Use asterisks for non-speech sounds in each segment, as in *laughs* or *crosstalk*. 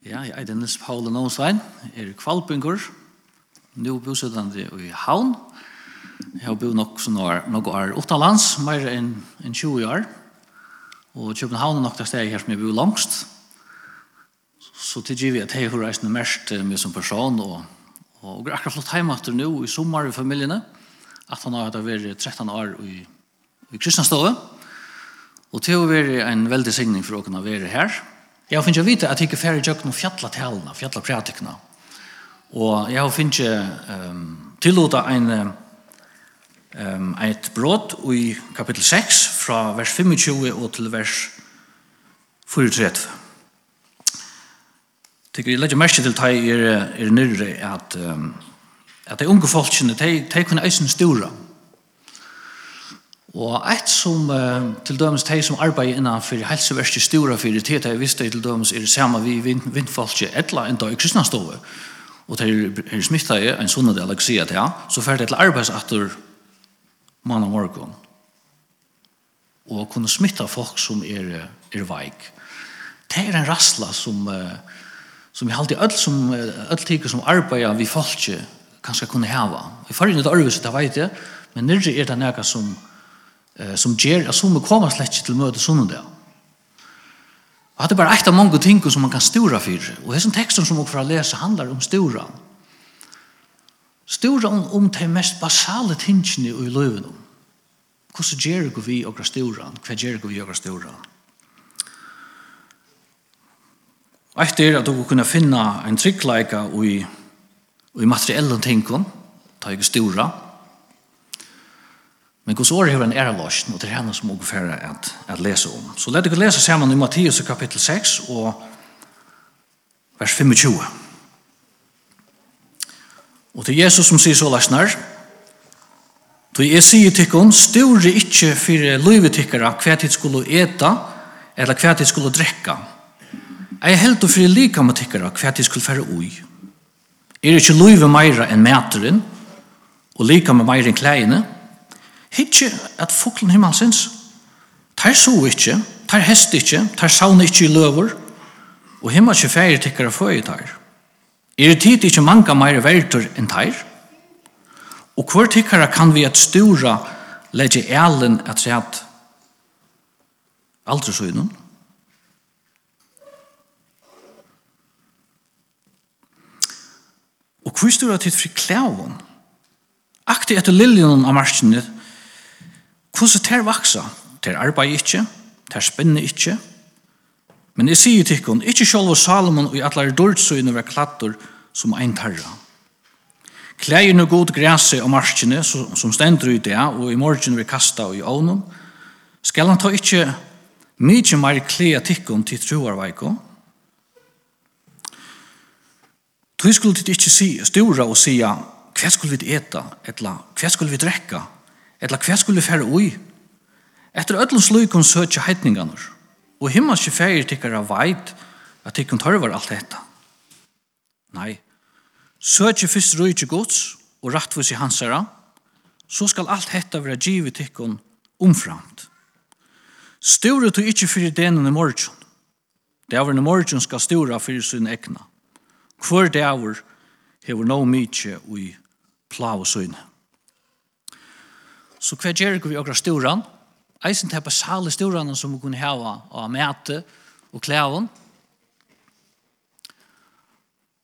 Ja, jeg er Dennis Paul Nånstein, er kvalpingur, nå bosettende i Havn. Jeg har bodd nok som år, nok år utenlands, mer enn en 20 år. Og København er nok det stedet her som jeg bor langst. Så til givet at jeg har reist noe mest med som person, og, og er akkurat flott hjemme etter nå i sommer i familiene, at han har vært 13 år i, i Kristianstove. Og til å være en veldig signing for å kunne være her, Jeg finner vite at jeg ikke færre jøkken og fjalla talene, fjalla. Og jeg finner um, tillåta en, um, et brot i kapittel 6 fra vers 25 og til vers 34. Tykker jeg legger mest til deg er, er nyrre at, um, at de unge folkene, de, de kunne eisen stora. Og eit som uh, til dømes teg som arbeider innanfor helseverste stora fyrir til teg visste til dømes er sama vi vindfolkje etla enda i kristnastove. og teg er smitta i en sunna dialeksia til ja, så fer det til arbeidsaktor mann og morgon og kunne smitta folk som er, er veik det er en rassla som uh, som jeg alltid öll som öll tycker som arbeider vi folkje kanskje kunne hava. I fargen er det arvis det veit jeg men nirri er det nega som eh, som gjør at som kommer slett ikke til møte sånn det. Og det er bare et av mange ting som man kan stora for. Og hessen teksten som dere får lese handlar om stora. Stora om, om de mest basale tingene i løven. Hvordan gjør vi og stora? Hva gjør vi og stora? Eit er at dere kunne finne en tryggleika i, i materielle tingene, ta ikke stora, Men Guds år har en ærelåsen, og det er henne som også færre at, at lese om. Så let dere lese sammen i Mattias kapittel 6 og vers 25. Og til Jesus som sier så løsner, Du jeg sier tikkun, større ikkje fyrir løyvetikkara hva tid skulle eta, eller hva tid skulle drekka. Jeg held og for like med tikkere hva tid skulle fære ui. Er ikke livet meira enn mæteren, og like med meira enn klæene, Hittje at fuglen himmelsins, tar så ikkje, tar hest ikkje, tar saun ikkje i løver, og himmel ikkje færi tikkar av føy tar. Er tid ikkje manga meir verdur enn tar, og hver tikkara kan vi at stura legge elen at se at aldri så innom. Og hver stura tid fri klævun, akti etter liljen av marsjene, Hvordan ter vaksa? Ter arbeider ikke, ter spinne ikke. Men jeg sier til henne, ikke selv Salomon og i atlar dordsøyne var klattur som ein tarra. Klæger noe god græse og marskene som stender ut det, og i morgen vil kasta og i ovnum, skal han ta ikke mye mer meir klæa tikkum til truarveiko, Du skulle ikke si, stora og si, hva skulle vi eta, eller hva skulle vi drekka, Etla hva skulle fære ui? Etter öllum slukon søtja heitningarnir. Og himmelske fægir tikkara veit at tikkun tørvar alt detta. Nei. Søtja fyrst rujtje gods og rattvis i hansara, så skal alt hetta vera givet tikkun omframt. Stora du ikkje fyrir denen i morgen. Dæveren i morgen skal stora fyrir sin egna. Hvor dæver hever no mykje ui plav og. Så hva gjør vi akkurat storan? Eisen til på basale storan som vi kunne hava av mæte og klæven.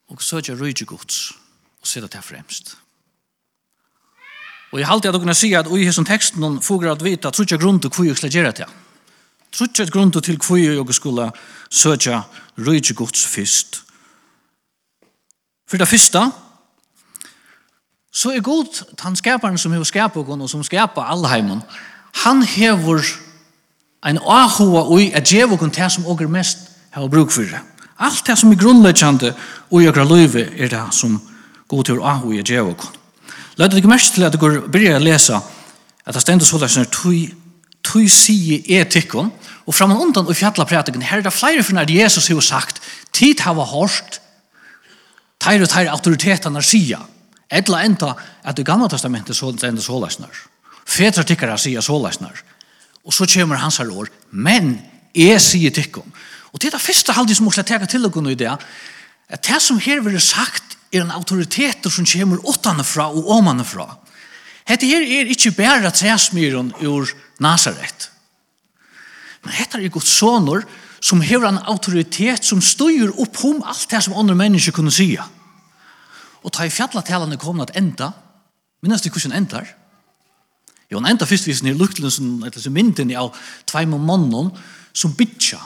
Og så gjør rydde gods og sitte til fremst. Og jeg halte at dere kunne si at i hessen teksten noen foger at vite vita trutja grunn til hva jeg skal gjøre det. Trutja grunn til hva jeg skulle søtja rydde gods først. For det første, så er god han skaparen som har skapet og som skapar allheimen, han hever en ahua ui at djev og det som åker mest har bruk for det. Alt det som er grunnleggjande ui okra løyve er det som god til ahua i djevo kun. Løyde det ikke mest til at du går byrja å lese at det stendes så sånn tui tui sige etikon og framan undan og fjalla prætikken her er det flere for når Jesus har sagt tid hava hårst teir og teir autoritetan er sier Etla enda at det gamla testamentet så enda sålæsnar. Fetra tikkara sier sålæsnar. Og så kommer hans her år, men jeg sier tikkum. Og det er det første halde som må teka til og i det, at det som her vil sagt er en autoritet som kommer åttane fra og åmane fra. Hette her er ikke bare træsmyren ur Nazaret. Men hette er Guds sonor som hever en autoritet som styr opp om alt det som andre mennesker kunne sige. Ja Og ta i fjallatælene kom at enda. Minnes du hvordan endar? Jo, han enda først visen i som, eller så mynden av tveim og mannen som bytja.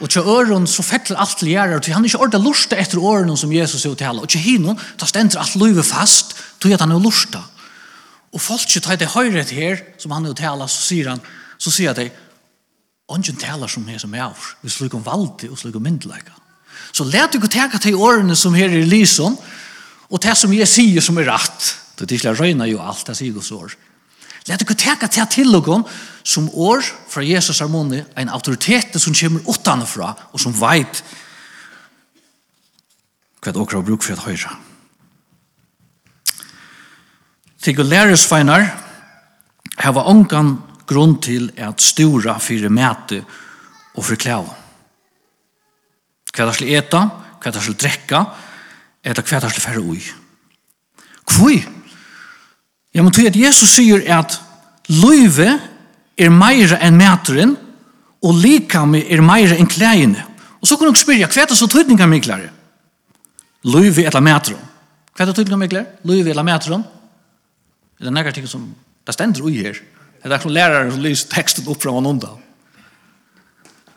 Og til øren så fettler alt til gjerra, til han er ikke ordet lusta etter årene som Jesus er utala. Og til hino, ta stendra alt løyve fast, til at han er lusta. Og folk ikke tar det høyret her, som han er utala, så sier han, så sier de, Ongen talar som her som er av, vi slugum valdi og slik om myndelaga. Så let du ikke teka til årene som her er i Lyson, Og det som jeg sier som er rett, det er ikke røyna jo alt, det sier Guds år. Læt dere teka til til dere som år fra Jesus er munni, en autoritet som kommer utanfra, og som veit hva dere har bruk for å høyre. Til å lære sveinar, her var ångan grunn til at stora fyrir mæte og fyrir klæva. Hva er det skal eta, hva er det skal drekka, eller hva er det færre ui. Kvui? Ja, men tog at Jesus sier at løyve er meira enn mæteren, og likame er meira enn klæene. Og så kunne du spyrja, hva er det så tydninga miklare? Løyve eller mæteren. Hva er det tydninga miklare? Løyve eller mæteren. Det er nekka ting som, det stender ui her. Det er akkur lærere som lyser teksten opp fra hva undan.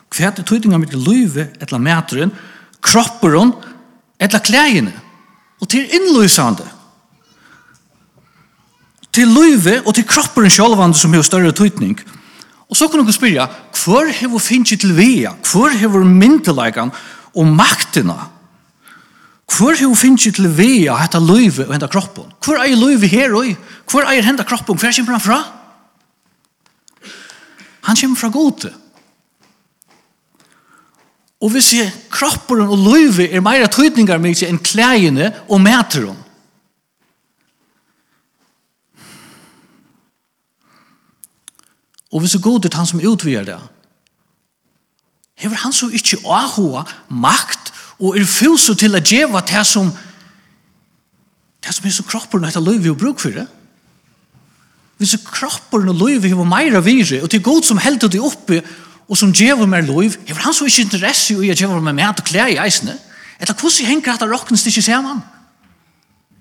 Hva er det tydninga miklare løyve eller mæteren. Kropperen, etla klægene, og til innløysande, til løyve og til kroppen sjálvande som har større tøytning. Og så kan du spyrja, hvor har vi finnet til via? Hvor har vi myndelagan og maktina? Hvor har vi finnet til via hetta løyve og henta kroppen? Hvor er løyve her og? Hvor er henta kroppen? Hvor kommer han fra? Han kommer fra gode. Og vi ser kroppen og løyve er meira tøytningar mykje enn klæjene og mæteren. Og hvis du god er han som utvider det, hever han så ikke åhua makt og er fylse til å djeva det som det som er som kroppen og etter løyve og bruk for det. Hvis kroppen og løyve hever meira vire, og til god som heldt det oppe, og som djever mer lov, hever han så ikke interesse i å djever mer mat og klær i eisene, eller hvordan henger dette rokken stikker sammen?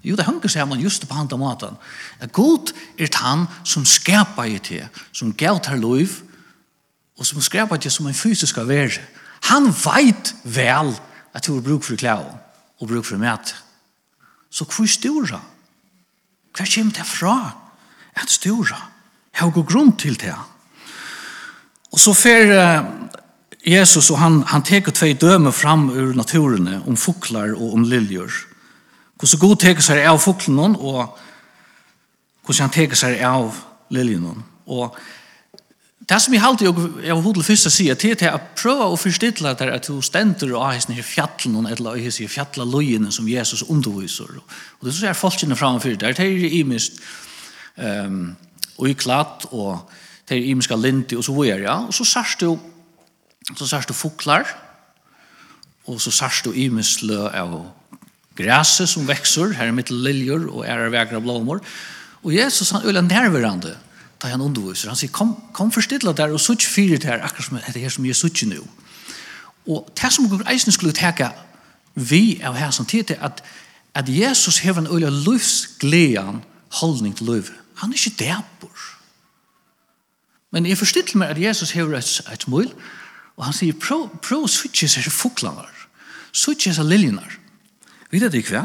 Jo, det henger sammen just på andre måten. At god er han som skapar i det, som gav til lov, og som skapar det som en fysisk av avver. Han vet vel at du har bruk for klær og bruk for mat. Så hvor stora? Hva kommer det fra? At stora? Jeg har gått grunn til det. Og så fer Jesus og han, han teker tvei døme fram ur naturen om fuklar og om liljer. Hvordan god teker seg av fuklene og hvordan han teker seg av liljene. Og det som jeg halte jeg, jeg var hodel først å si, det er til å prøve å forstille at at du stender av hans nye fjallen eller av hans nye løyene som Jesus underviser. Og det er så er folkene framfor der, det er i mist um, og i klatt og til imiska linti og så vidare, ja. Og så särst du, så särst du fuklar, og så särst du imisle av græse som vekser, her er mitt liljer og er er vegra blomor. Og Jesus han øyla nærverande, da han underviser. Han sier, kom, kom forstidla der og sutt fyrir her, akkurat som det her som jeg sutt nu. Og det som Gud eisen skulle teka vi av her som tid til at, at Jesus hever en øyla livsglean holdning til liv. Han er ikke dæpur. Men jeg forstiller meg at Jesus har et, et mål, og han sier, prøv, prøv å switche seg til fuklene, switche seg liljene. Vet du ikke hva?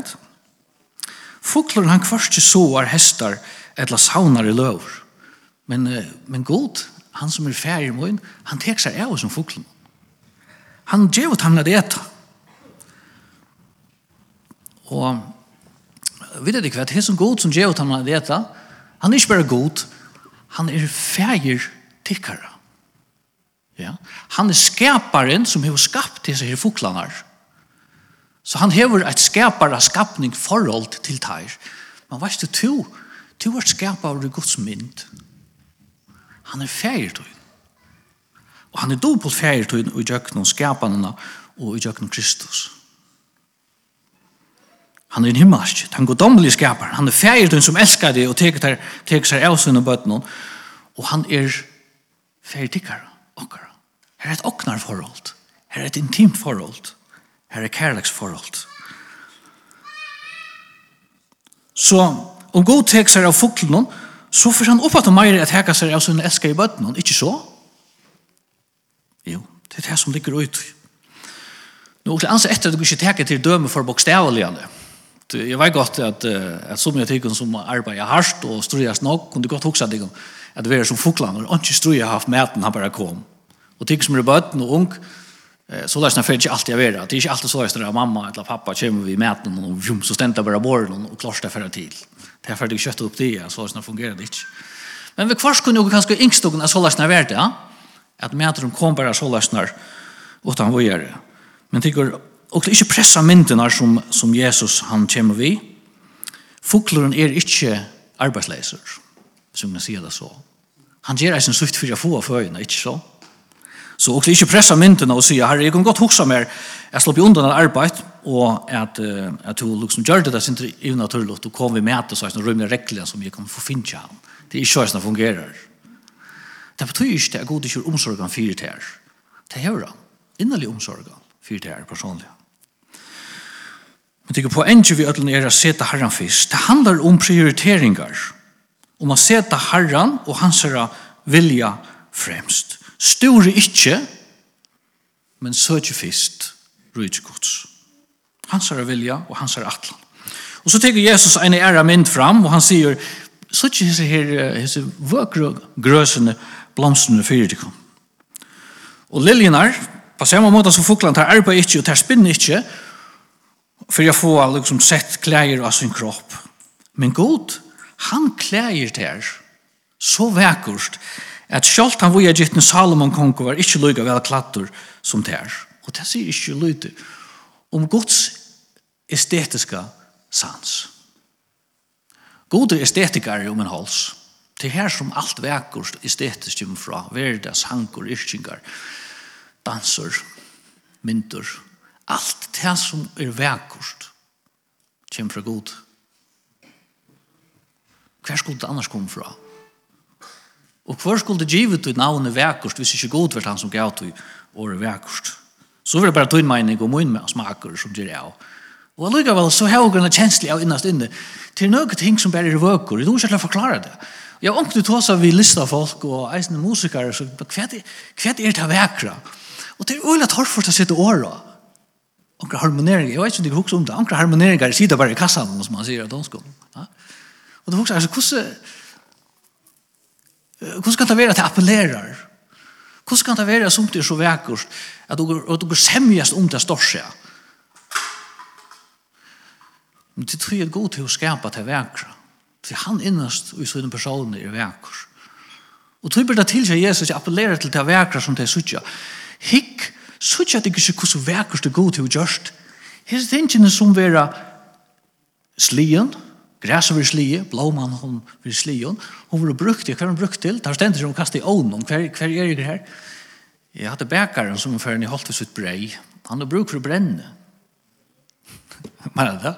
Fukler han kvarste soar hestar eller saunar i løver. Men, men god, han som er ferdig i mål, han tek seg av som fuklen. Han gjør at han er det etter. Og vet du ikke hva? det er som god som gjør at han er det etter, han er ikke bare god, men han er fægir tikkara. Ja? Han er skaparen som har skapt disse her fuklanar. Så han hever et skapare skapning forhold til teir. Men veist du, to, to er skapare i Guds mynd. Han er fægir tøyn. Og han er dobbelt fægir tøyn og i djøkken og og i djøkken Kristus. Kristus. Han er en himmelsk, han går godomlige skapar. Han er fægirden som elskar det og teker, teker seg av sinne bøtnen. Og han er fægirdikkar okkar. Her er et oknar forhold. Her er et intimt forhold. Her er kærleks forhold. Så om god teker seg av fuklen, så får han opp at han meir at heka seg av sinne elskar i bøtnen. Ikke så? Jo, det er det som ligger ut. Nå, og til ansett etter at du ikke teker til døme for jag vet gott att att som jag tycker som arbetar harst och strujas nog kunde gott huxa dig att det som fåglarna och inte struja haft mäten han bara kom. Och tycker som det bort och ung så där snär fetch alltid jag vet att det är inte alltid så där att mamma eller pappa kommer vi mäten och jum så stänta bara borden och klarar det för till det är för det kött upp det så snär fungerar det inte men vi kvars kunde ju kanske yngstogen att så där vart ja att mäter kom bara så där snär och vad gör det men tycker Og til ikke pressa myndene som, som Jesus han kommer vi. Fokleren er ikke arbeidsleiser, som man sier det så. Han gjør eisen sutt for å få av føyene, ikke så. Så og til ikke pressa myndene og sier, herre, jeg kan godt huske mer, jeg slår på undan av arbeid, og at, at du liksom gjør det, det er ikke naturlig, du kom vi med det, så er det regler som jeg kan få finne han. Det er ikke sånn det fungerer. Det betyr ikke at god ikke omsorgen fyrer til her. Det gjør han. Innerlig omsorgen fyrer til her personlig. Jeg tykker poenget vi ødelen er å seta herren fyrst. Det handlar om prioriteringar. Om å seta herren og hans vilja fremst. Store ikkje, men søkje fyrst rydde gods. Hans vilja og hans herra atlan. Og så tenker Jesus en æra mynd fram, og han sier, søkje hese her, hese vøkre grøsene blomstene fyrir dikom. Og liljenar, på samme måte som fokland, tar arbeid ikkje og tar spinn ikkje, för jag får liksom sett kläder av sin kropp. Men god, han kläder där så vackert att sjálft han voja en Salomon konkur var inte luga väl klattor som där. Och det sier inte lite om Guds estetiska sans. God är estetikare om en hals. Det här her som allt vekkurst estetiskt kommer fra. Verda, sankur, yrkingar, danser, myntor, Alt det som er vekkert kommer fra god. Hver skulle det annars komme fra? Og hver skulle det givet ut navnet vekkert hvis ikke god var han som gav til året vekkert? Så var det bare tog mening og munn med smaker som gjør jeg. Og allikevel så har jeg en kjensle av innast inne til noen ting som bare er vøkker. Jeg tror ikke jeg forklare det. Jeg har ångte til av vi lista folk og eisende musikere, så hva er det er det vekkere? Og det er øyla torfort å sitte året Onkra harmonering. jeg vet ikke om du husker om det, onkra harmoneringar sida bare i kassan, som man sier i danskolen. Ja? Og du husker, altså, hvordan, hvordan kan det være at det appellerer? Hvordan kan det være som det er så vekkert, at dere semjast om det største? Men det tror jeg er god til å skapa til vekkert. For han innast i sånne personer er vekkert. Og tror jeg bare til seg Jesus, jeg appellerer til det vekkert som det er suttja. Hikk, så ikke at det ikke hvordan vekkert det god til å gjørst. Hese tingene som vera slien, græs over slie, blåmann hon vil slien, hun vil brukt til, hver hun brukt til, der stendur hon kastet i ånden, hver, er det her? Jeg hadde bækaren som før han i holdt for sitt brei, han har brukt for å brenne. *laughs* Men det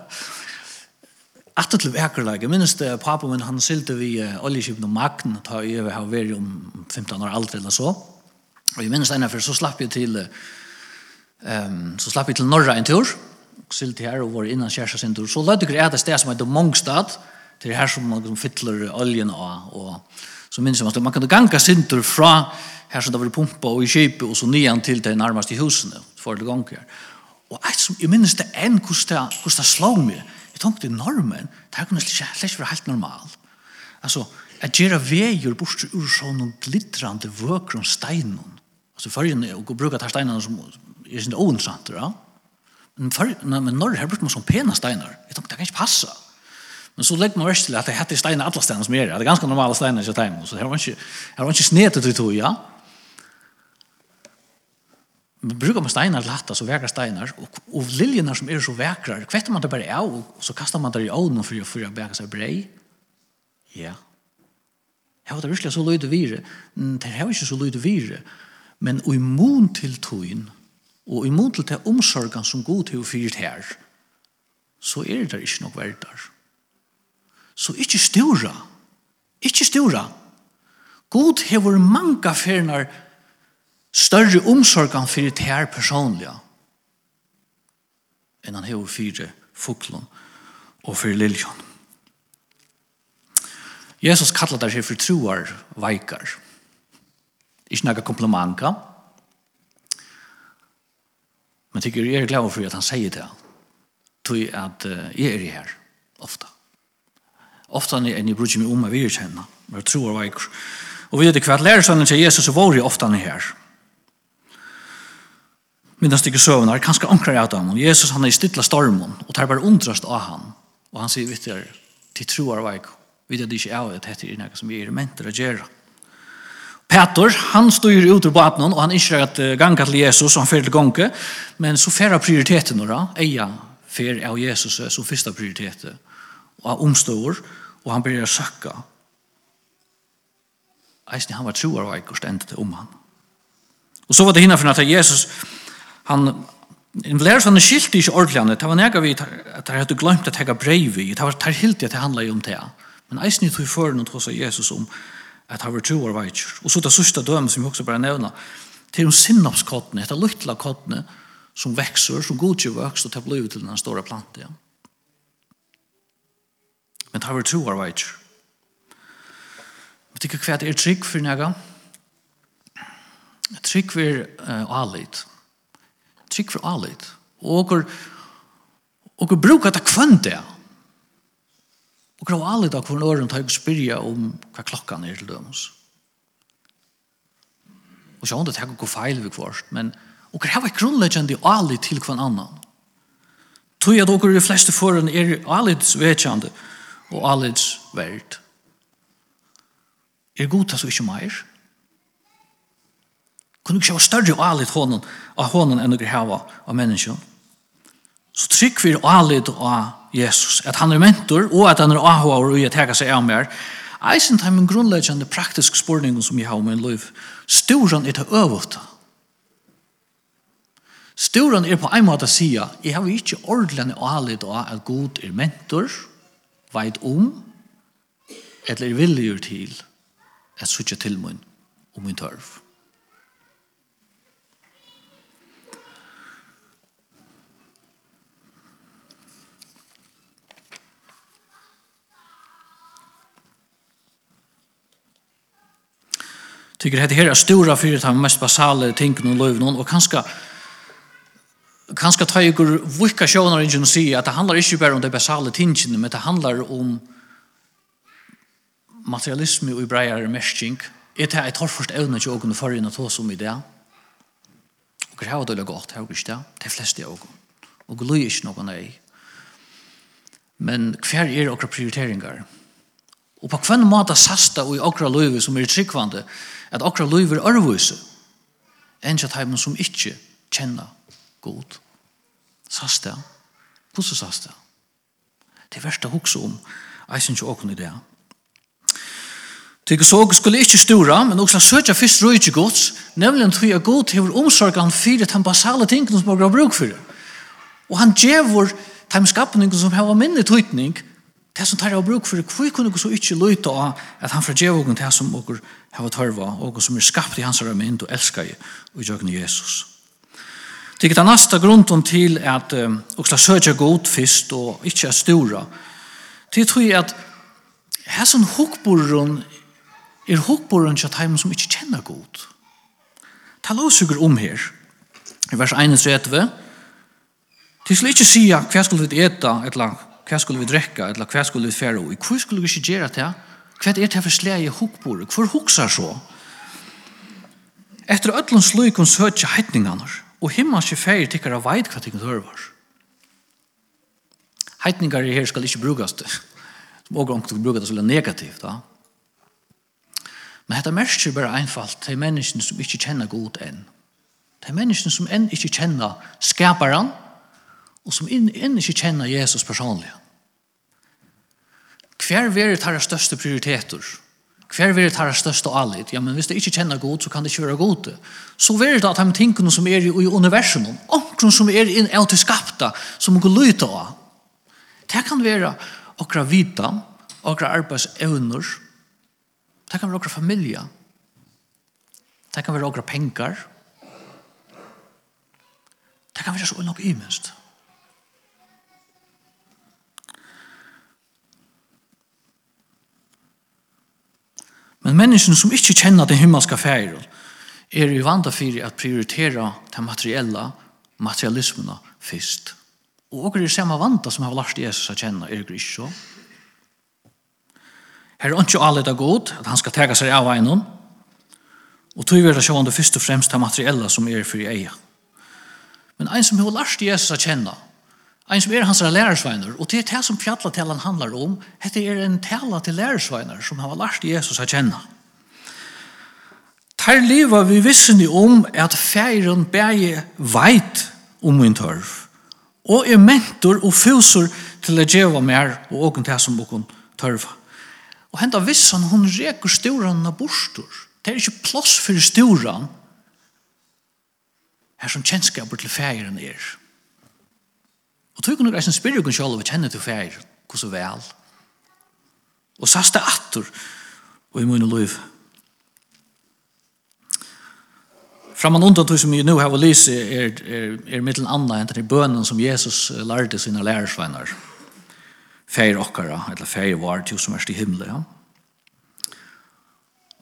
Atter til vekerlaget, minnes det pappa min, han sylte vi oljeskipene og makten, ta i over her, vi om 15 år aldri eller så, Og jeg minnes ennå, for så slapp jeg til um, så slapp jeg til Norra en tur, silt her og var innan kjærsa sin tur. Så lød dere et sted som heter Mongstad, til her som man liksom, fytler oljen av, og så minnes jeg at man kan ganga sin tur fra her som det var pumpa og i kjipet, og så nyan til det nærmeste i husene, for det ganger. Og et som, jeg minnes det enn hvordan det slå meg, jeg tenkte normen, det her kunne slett være helt normal. Altså, at gjøre veier bort ur sånn glittrande vøkron steinon, Alltså förrän och brukar ta stenar som är sin ointressant, ja. Men för men norr här brukar man som pena stenar. Jag tänkte det kan inte passa. Men så lägger man värst att det heter stenar alla stenar som är det. Det är ganska normala stenar i tiden så här var inte här var inte snetet det tror jag. Men brukar man stenar till hatta så verkar stenar och och liljorna som är så vackra. Kvättar man det bara av och så kastar man det i ugnen för att för att bära sig brej. Ja. Jag har det virkelig så lyd vire. Det har ikke så lyd vire men og immun til tøyen, og immun til det omsorgen som god til å fyrt her, så er det ikke nok verdar. Så ikke ståra, ikke ståra. God hever mange ferner større omsorgen for det her personlige, enn han hever fyrt fuklen og for liljon. Jesus kallar det seg for troar veikar. Ikke noen komplimenter. Men tykker jeg er glad for at han sier det. Tog at jeg er her, ofta. Ofta er jeg bruker meg om å vil kjenne. Men jeg tror jeg var Og vi vet ikke hva at lærersønnen til Jesus var jeg ofta han her. Men den stikker søvn er kanskje anker av dem. Jesus han er i stilla stormen og tar bare undrast av han. Og han sier, vet du, til troer var jeg. Vet du, det er ikke jeg, det heter ikke noe som jeg er mentor å gjøre. Petor, han styr ut ur baden og han ikke at ganga til Jesus og han fyrir til gonge, men så færa prioriteten nå, eia fyr av Jesus som fyrsta prioritet og han omstår og han blir sakka Eisne, han var troar og eikor stendet om han og så var det hinna for at Jesus han En lærer sånn skilte ikke ordentlig Det var nega vi at jeg hadde glemt at jeg hadde brev i. Det var tar hilti at det handla om det. Men eisen i tog føren og tog Jesus om at han var tjoer veitjer. Og så det sørste dømen som jeg også bare nevner, til om sinnapskottene, etter lyttla kottene, som vekser, som godkjør vøkst, og det blir til den store planten. Ja. Men det har vært tjoer veitjer. Vet ikke hva det er trygg for nega? Trygg for uh, alit. Trygg for alit. Og og bruker det kvendt det. Ja Og hva alle dag for en åren tar jeg spyrja om hva klokkan er til dømes. Og sjån det tar jeg feil vi kvart, men og hva er grunnleggjende alle til hva annan. Tog at dere de fleste foran er alids vetjande og alids verd. Er god tas og ikke meir? Kunne ikke ha større alit hånden av hånden enn dere hava av menneskjon? Så trykk vi alit og Jesus, at han er mentor, og at han er ahoaur og jeg teka seg av mer, eisen tar min grunnleggjande praktisk spurning som jeg har med en liv, storan er til øvut. Storan er på en måte sida, jeg har ikke ordelig alit av at god er mentor, veit om, eller villigur til, at sutja til mun, og min tørv. tycker det här är stora för det mest basala ting och löv någon och kanske kanske ta ju går vilka sjónar ingen att se att det handlar inte bara om det basala tingen men det handlar om materialism och ibrayar meshing det är ett hårt ävne jag kunde förra in att som idé och det har det gått har visst det de flesta jag och glöj inte någon nej men kvar är och prioriteringar Og på kvann måte sasta og i okra løyve som er tryggvande, at okra er arvøyse, enn at heimen som ikkje kjenner god. Sasta. Hvordan sasta? Det er verste hukse om, jeg synes ikke åkne i det. Tykkes og skulle ikke stora, men også søtja fyrst røyke gods, nemlig en vi er god til omsorg han fyrir den basale tingene som vi har bruk for. Og han djevor de skapningen som har minne tøytning det som tar av bruk for, hvor kunne vi så ikke løyte av at han fra djevågen til som dere har tørva, og som er skapt i hans mynd og elsker i, og gjør Jesus. Det er den neste grunnen til at um, også søker god først og ikke er store. Det tror jeg at her som hukkborren er hukkborren til dem som ikke kjenner god. Ta lovsuger om her. I vers 31. De skulle ikke si hva skulle vi ete, eller hva skulle vi drekka, eller hva skulle vi fære, og hva skulle vi ikke gjøre til, hva er det for sleg i hukbordet, hva hukser så? Etter ødlom sløykon søtja heitningarna, og himmelske fære tikkara veit hva tikkara hørvar. Heitningar her skal ikke brukast, som også omkring brukast det negativt, da. Men dette merker bare einfalt til menneskene som ikke kjenner god enn. Til menneskene som enn ikke kjenner skaparen, og som inn, inn ikke kjenner Jesus personlig. Hver verit har største prioriteter? Hver verit ta største alit? Ja, men hvis det ikke kjenner god, så kan det ikke være god. Så verit at de tingene som er i universum, omkring som er inn av til skapta, som går lyta av. Det kan være okra vita, okra arbeidsevner, det kan være okra familie, det kan være okra pengar, det kan være så nok imenst. Det Men menneskene som ikke kjenner den himmelske ferien, er i vanda fyrir at prioritera det materiella, materialismene først. Og åker er samme vanda som har lært Jesus å kjenne, er det ikke så? Her er ikke alle det godt, at han skal tega seg av einon, og tog vi det sjående først og fremst det materiella som er for eia. Men ein som har lært Jesus å kjenne, En som er hans lærersveiner, og det er det som fjallatelen handlar om, det er en tala til lærersveiner som har lært Jesus å kjenne. Her lever vi vissene om at feiren bæge veit om min tørv, og er mentor og fusor til å djeva mer og åken til som åken tørva. Og henda vissan, hun reker storan av bostor. Det er ikke plass for storan her som kjennskapet til feiren er. Og tog kunne reisen spyrre kun sjål og kjenne til fær, hvor så vel. Og sast det attor, og i munne liv. Framan undan tog som vi nu har lyst er, er, er mittelen anna enn den bønnen som Jesus lærte sina lærersvenner. Fær okkara, eller fær var til som erst i himmelen. Ja.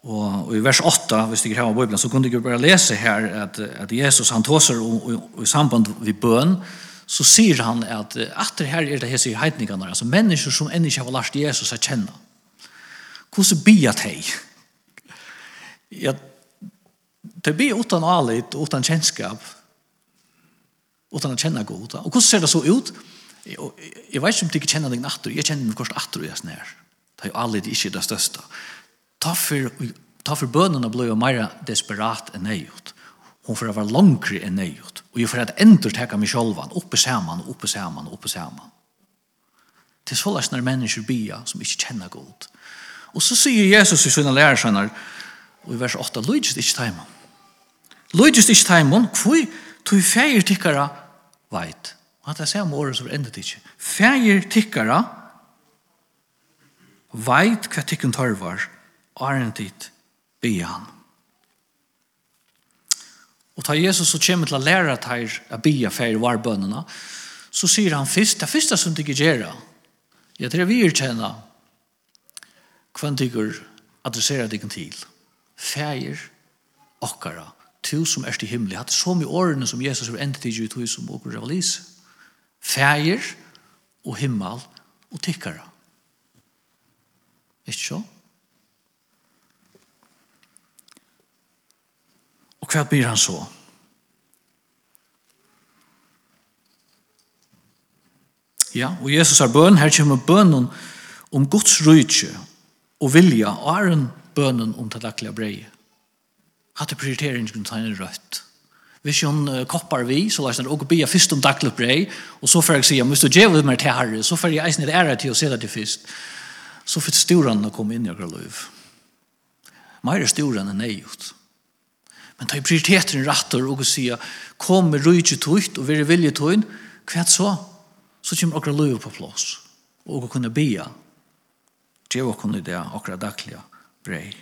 Og, og i vers 8, hvis du ikke har Bibelen, så kunne du bare lese her at, at Jesus han tåser i samband vid bøn, så sier han at etter her er det hese i heitningene, altså mennesker som ennå ikke har lært Jesus å kjenne. Hvordan blir det hei? Ja, det blir utan alit, utan kjennskap, utan å kjenne god. Og hvordan ser det så ut? Jeg, jeg vet ikke om du ikke kjenner deg natter, jeg kjenner meg kors atter og jeg snær. Det er jo alit ikke det største. Ta for, ta for bønene ble jo mer desperat enn jeg gjort hon får vara långre än nöjt. Och jag får att ändå täcka mig självan, uppe samman, uppe samman, uppe samman. Det är så när människor bia som inte känner god. Och så säger Jesus i sina lärarsönar, och i vers 8, Lujist ikke taimon. Lujist ikke taimon, kvui, tui feir tikkara veit. Og at jeg sier om året som er endet ikke. Feir tikkara veit hva tikkun tarvar, tid bia han. Og ta Jesus så kommer til å lære at her er bia fer varbønnene, så sier han først, det første som du ikke gjør, jeg tror vi er tjene hvem du adresserer deg til. Feir okkara, to som er til himmelig. Hatt så mye årene som Jesus har endt til to som åker revalis. Feir og himmel og tikkara. Ikke så? hva blir han så? Ja, og Jesus har bøn, her kommer bønnen om Guds rydtje og vilja, og er en bønnen om det daglige breie. Hatt det prioritering prioriteringsgrunn tegnet rødt. Hvis hun uh, koppar vi, så lær jeg å be først om daglig brei, og så får jeg si, hvis du gjør meg til herre, så får jeg eisen et ære til å se det til først. Så får storene komme inn i akkurat liv. Mer er storene enn jeg gjort. Men ta i prioriteten rattor og sier, kom med rujtje tukt og veri vilje tukt, hva så? Så kommer okra løy på plås, og å kunne bia. Det var kunne det okra daglige brei.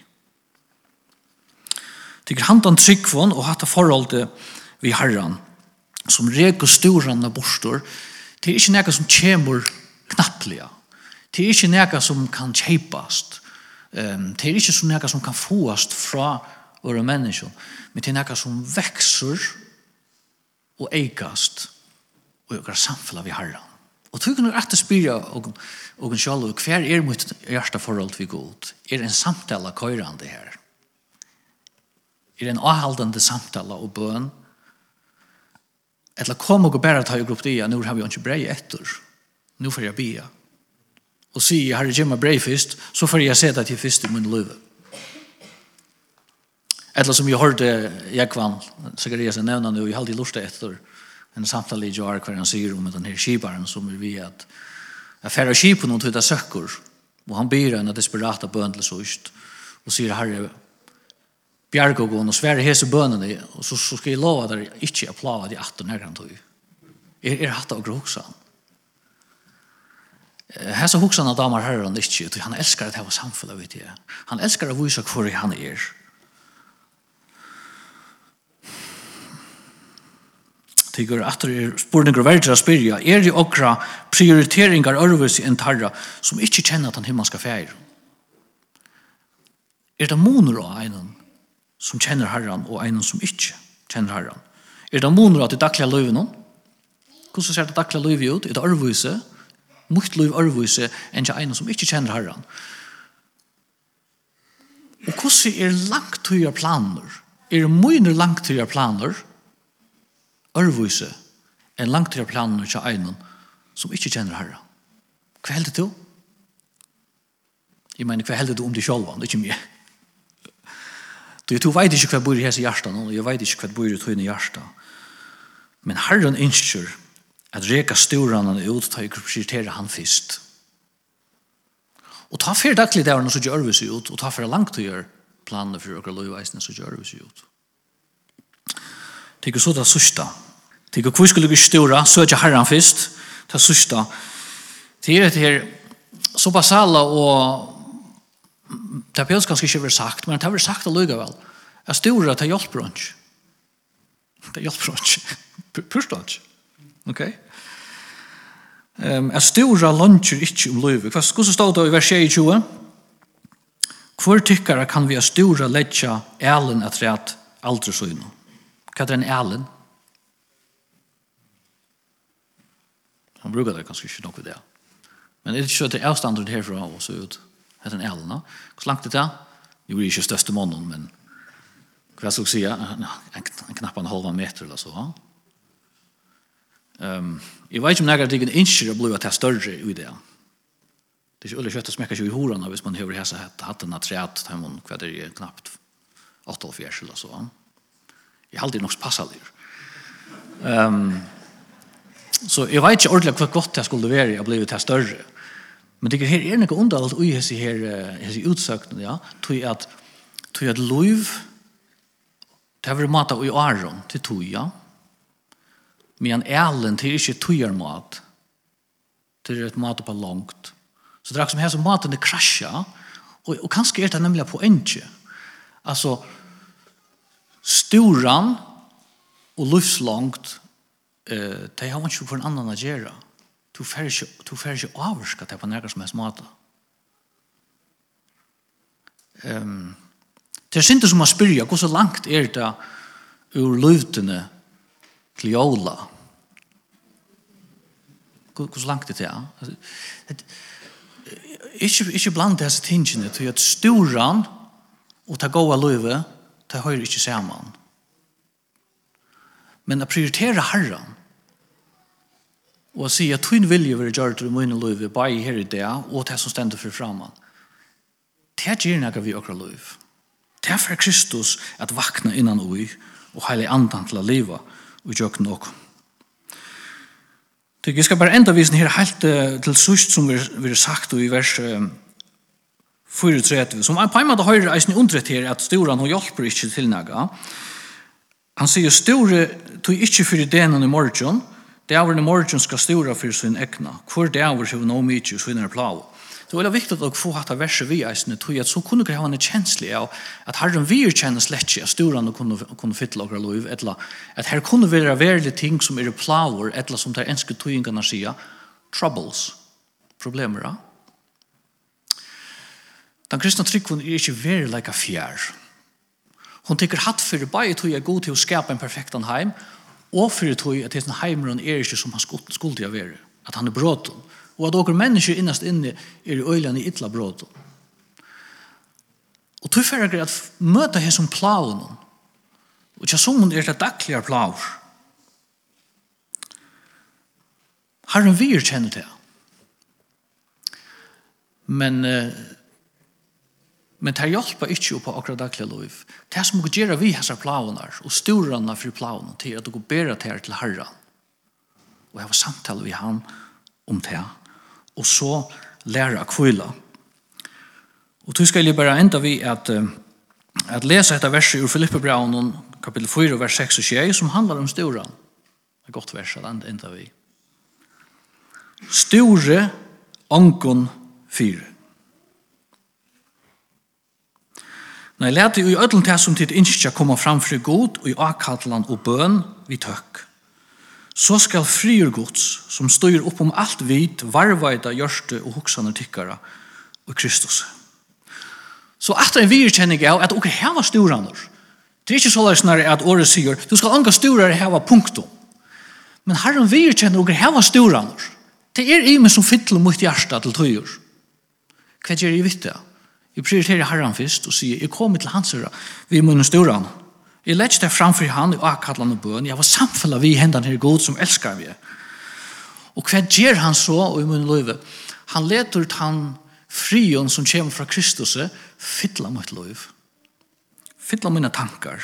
Tykker handan tryggvån og hatt forhold vi herran, som reg og storan av borstor, det er ikke nekka som kjemur knapplega. Det er ikke nekka som kan kjeipast. Det er ikke nekka som kan fåast fra kjeipast våre mennesker. Men det er noe som vekser og eikast og gjør samfunnet vi har. Og tog kunne rett og spyrre og, og sjálf og hver er mitt hjerteforhold til god? Er en samtale køyrande her? Er en avhaldende samtale og bøn? Etla kom og bare ta i grupp det, nå har vi ikke brei etter. Nå får jeg bia. Og sier, har gjemma brei først, så får jeg se det til først i min løve. Eller som jag hörde Jakvan Zacharias nevna nu, jag hade lust etter en samtale i Jar hver han sier om den her skibaren som vi vet jeg færre skipen och hitta søkker, og han byr en desperata bøn til søst, og sier Herre bjärga och og och hese bønene, og så, så skal jeg lova der jag inte plava de atten här han tog. Er, er hatt av gråksan. Hesa hugsan av damar herran ikkje, han elskar at hava samfunnet, vet jeg. Han elskar at vise hvor han er. Tygur att det är spurningar verger å spyrja, er det okra prioriteringar ørvis i en tarra som inte känner att han himmelska färg? Er det moner av en som känner herran og en som ikkje kjenner herran? Er det moner av det dagliga løyven hon? Hvordan ser det dagliga løyven ut? Er det ørvise? Mukt løyv ørvise enn til einen som ikkje kjenner herran? Og hvordan er langtøyere planer? Er det moner langtøyere planer? ørvise langt til planen til egnen som ikke kjenner herre. Hva heldig du? Jeg mener, hva heldig du om deg selv, det er ikke mye. Du, du vet ikke hva bor i hese hjertet nå, og jeg vet ikke hva bor i tøyne hjertet. Men herren innskjør at reka storene ut, til å prioritere han først. Og ta fyrir fyrdaklig der, og så gjør vi seg ut, og ta fyrir langt å gjøre planene for å gjøre løyveisene, så gjør vi seg ut. Det er så det sørste. Det er hvor skulle vi ståre, ikke herren først, det er sørste. Det er det her, så basala og det er pjøs ganske ikke vært sagt, men det har vært sagt allikevel. Jeg ståre til hjelpbrunch. Det hjelper ikke. Purst ikke. Ok? Um, jeg ståre lønner ikke om løyve. Hva skal så stå da i vers 22? Hvor tykkere kan vi ha ståre letja elen etter at aldri så innom? Hva er en elen? Han brukar det kanskje ikke nok ved det. Men er det ikke så at det er avstandard herfra og så ut etter en elen? Hvor langt det er? Jo, det er ikke største månen, men hva skal jeg si? En, knapp en halva meter eller så. Um, jeg vet ikke om nærkert ikke innskjer å bli at det er større i det. Det er ikke ulle kjøtt å smekke seg i horene hvis man hører hese hatten av treet, hva det er knappt 8 eller 4 eller så. Ja. Jeg har aldri nok passet det. Um, så jeg vet ikke ordentlig hva godt jeg skulle være jeg ble til større. Men det her er noe underholdt ui hese her hese utsøkene, ja, tog at tog at lov, det var mat i åren til tog, ja. Men elen til ikke togar mat til et mat på langt. Så det er som her som maten er krasja og, og kanskje er det nemlig på enkje. Altså, storan og livslangt eh de har ikke for en annan å gjøre. Du får ikke, du får ikke avvarska det på nærkere som helst måte. Um, det er synd som å spyrja, hvor så langt er det ur løvdene til jævla? Hvor så langt er det? Ikke, ikke blant disse tingene til at storan og ta gåa løvet det hører ikke sammen. Men å prioritere Herren, og å si at tøyn vilje vil gjøre i mine liv, bare her i det, og det som stender for framan, det gjør noe vi akkurat liv. Det er for Kristus at vakna innan ui, og heile andan til å leve, og gjøre nok. Jeg skal bare enda vise her helt til sust som vi har sagt i vers 34, som på en måte høyre eisen undret her at storan hun hjelper ikke til naga. Han sier store tog ikke for ideen i morgen, det er i morgen skal stora for sin egna. Hvor det er hvor no mye sin er plav. Det er veldig viktig at dere får hatt av verset vi eisen, tog at så kunne dere ha en kjensle av at herren vi er kjennes lett at storan kunne, kunne fytte dere lov, etla, at her kunne være veldig ting som er plav, etla som der enske togingene sier, troubles, problemer, ja? Den kristna tryggvun er ikkje verileika fjær. Hon tykker hatt fyrir bai tog er god til å skapa en perfektan heim, og fyrir tog at heim heimron er ikkje som han skuldi av veri, at han er bråton, og at okkur mennesker innast inne er i øylan i ytla bråton. Og tog fyrir er at møta hei som plaun, og tja som er det dagliga plaur. Herren vi er kjenner til. Men uh, Men det hjelper ikke på akkurat daglig liv. Det som går gjøre vi hessar plavanar og storene for plavanar til at du går bedre til til herren. Og jeg var samtale med han om det. Og så lære kvile. Og du skal jeg bare enda vi at, at lese etter verset ur Filippebraun kapitel 4, vers 6 og 6, som handlar om storan. Det er godt vers, det enda vi. Store ångon fyre. Nei, let i ødelen til som tid innskja kommer fram fri god og i akkatlan og bøn vi tøkk. Så skal frier gods som styr opp om alt vit, varvaida, gjørste og hoksane tykkara og Kristus. Så etter en virkjenning er at dere her var storaner. Det er ikke så løsner at året sier, du skal anga storare her var punktum. Men herren virkjenner ok, her var storaner. Det er i meg som fytler mot hjärsta til tøyer. Hva gjør jeg vitt det? Jeg prioriterer herren først og sier, jeg kommer til hans herre, vi er munnen større han. Jeg lett det framfor han i akkallene bøn, jeg var samfunnet vi hendene her god som elskar vi. Og hva gjør han så og i munnen løyve? Han leter ut han frion som kommer fra Kristus, fytla mitt løyv. Fytla mine tankar.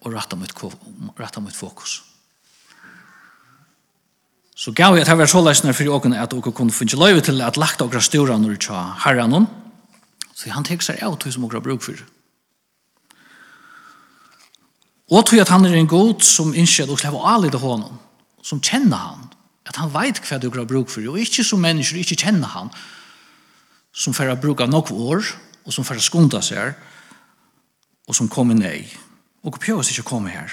Og retta mitt, retta mitt fokus. Så gav jeg at jeg var så løsner for åkene at dere kunne finne løyve til at lagt dere større når det var herren. Så han tenker seg av tog som dere har bruk for. Og tog at han er en god som innskjer at dere har alle det hånden, som kjenner han, at han vet hva dere har bruk for, og ikke som mennesker ikke kjenner han, som får bruk av nok år, og som får skunda seg, og som kommer nei. Og pjøs ikke å komme her.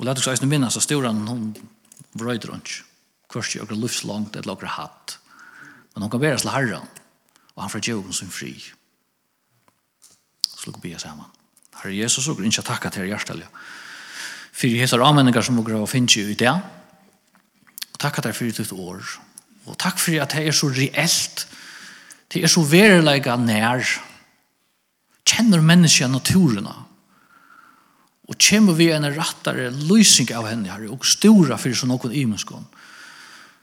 Og lad oss eisne minnes av storan, hun vrøyder hun ikke. Kvørst i okra livslangt eller okra hatt. Men hun kan være til herren, og han får gjøre djevn som fri. Så lukker vi sammen. Herre Jesus, og ikke takk til hjertelig. Fyrir hessar avmenningar som okra finnes i det. Og takk at det er fyrir ditt år. Og takk fyrir at det er så reelt. Det er så verilega nær. Kjenner menneskja naturena og kommer vi en rattare lysing av henne, herre, og stora for så noen imenskån.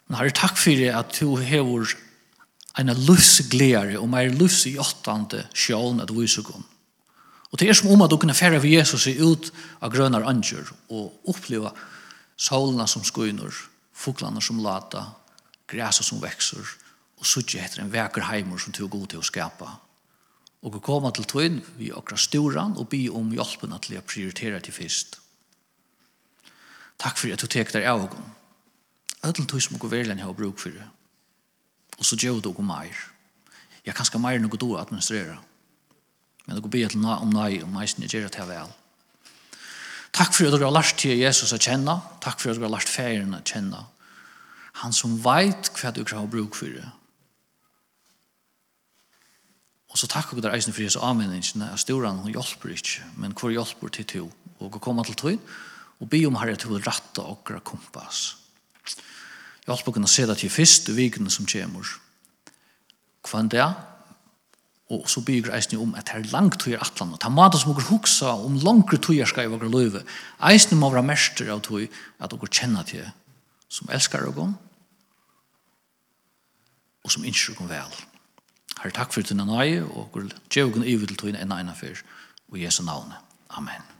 Men herre, takk for at du hever en lysgledare og mer lys i åttande sjån at visekån. Og det er som om at du kunne fære for Jesus i ut av grønnar anger og oppleva solene som skuinur, fuglana som lata, græsa som vekser, og suttje etter en vekker heimer som tog god til å skapa og vi kommer til tøyen vi okra storan og bi om hjelpen til å prioritere til fyrst. Takk for at du tek deg av oss. Ødel tøy som okker verlen har bruk for det. Og så gjør du okker meir. Jeg kan skal mer noe du administrere. Men okker ber til om nei om som jeg gjør det her vel. Takk for at du har lært til Jesus å kjenne. Takk for at du har lært ferien å kjenne. Han som vet hva du har bruk for det Og så takk og der eisen for Jesu avmenningsene av storan hun hjelper ikke, men hvor hjelper til to? Og å komme til tøyen og be om herre til å rette og kompass. Hjelper kunne se det til første vikene som kommer. Hva enn det? Og så bygger eisen om at det er langt tøyer atlan. og Ta mat som dere huksa om langre tøyer skal i våre løyve. Eisen må være mester av tøy at dere kjenner til som elskar dere og som innskjer dere vel. Herre, takk for din nøye, og gjør oss ivet til tog en ene fyr, og Jesu navn. Amen.